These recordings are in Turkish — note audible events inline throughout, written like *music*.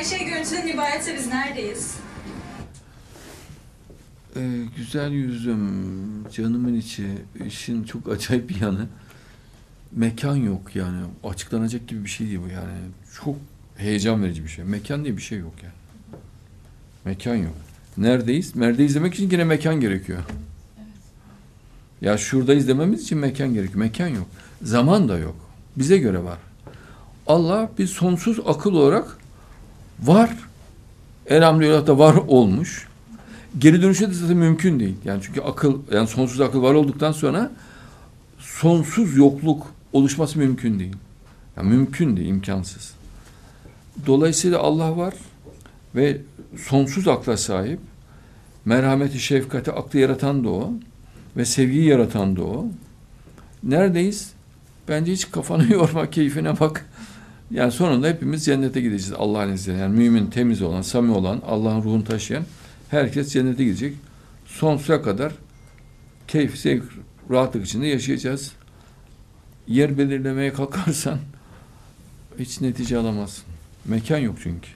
her şey görüntüden ibaretse biz neredeyiz? Ee, güzel yüzüm, canımın içi, işin çok acayip bir yanı. Mekan yok yani. Açıklanacak gibi bir şey değil bu yani. Çok heyecan verici bir şey. Mekan diye bir şey yok yani. Mekan yok. Neredeyiz? Neredeyiz demek için yine mekan gerekiyor. Ya şuradayız dememiz için mekan gerekiyor. Mekan yok. Zaman da yok. Bize göre var. Allah bir sonsuz akıl olarak var. Elhamdülillah da var olmuş. Geri dönüşe de zaten mümkün değil. Yani çünkü akıl, yani sonsuz akıl var olduktan sonra sonsuz yokluk oluşması mümkün değil. Yani mümkün değil, imkansız. Dolayısıyla Allah var ve sonsuz akla sahip. Merhameti, şefkati, aklı yaratan da o. Ve sevgiyi yaratan da o. Neredeyiz? Bence hiç kafanı *laughs* yorma, keyfine bak. Yani sonunda hepimiz cennete gideceğiz Allah'ın izniyle. Yani mümin, temiz olan, samimi olan, Allah'ın ruhunu taşıyan herkes cennete gidecek. Sonsuza kadar keyif, zevk, rahatlık içinde yaşayacağız. Yer belirlemeye kalkarsan hiç netice alamazsın. Mekan yok çünkü.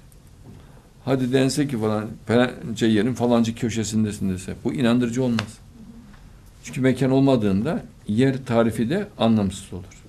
Hadi dense ki falan falanca yerin falancı köşesindesin dese. Bu inandırıcı olmaz. Çünkü mekan olmadığında yer tarifi de anlamsız olur.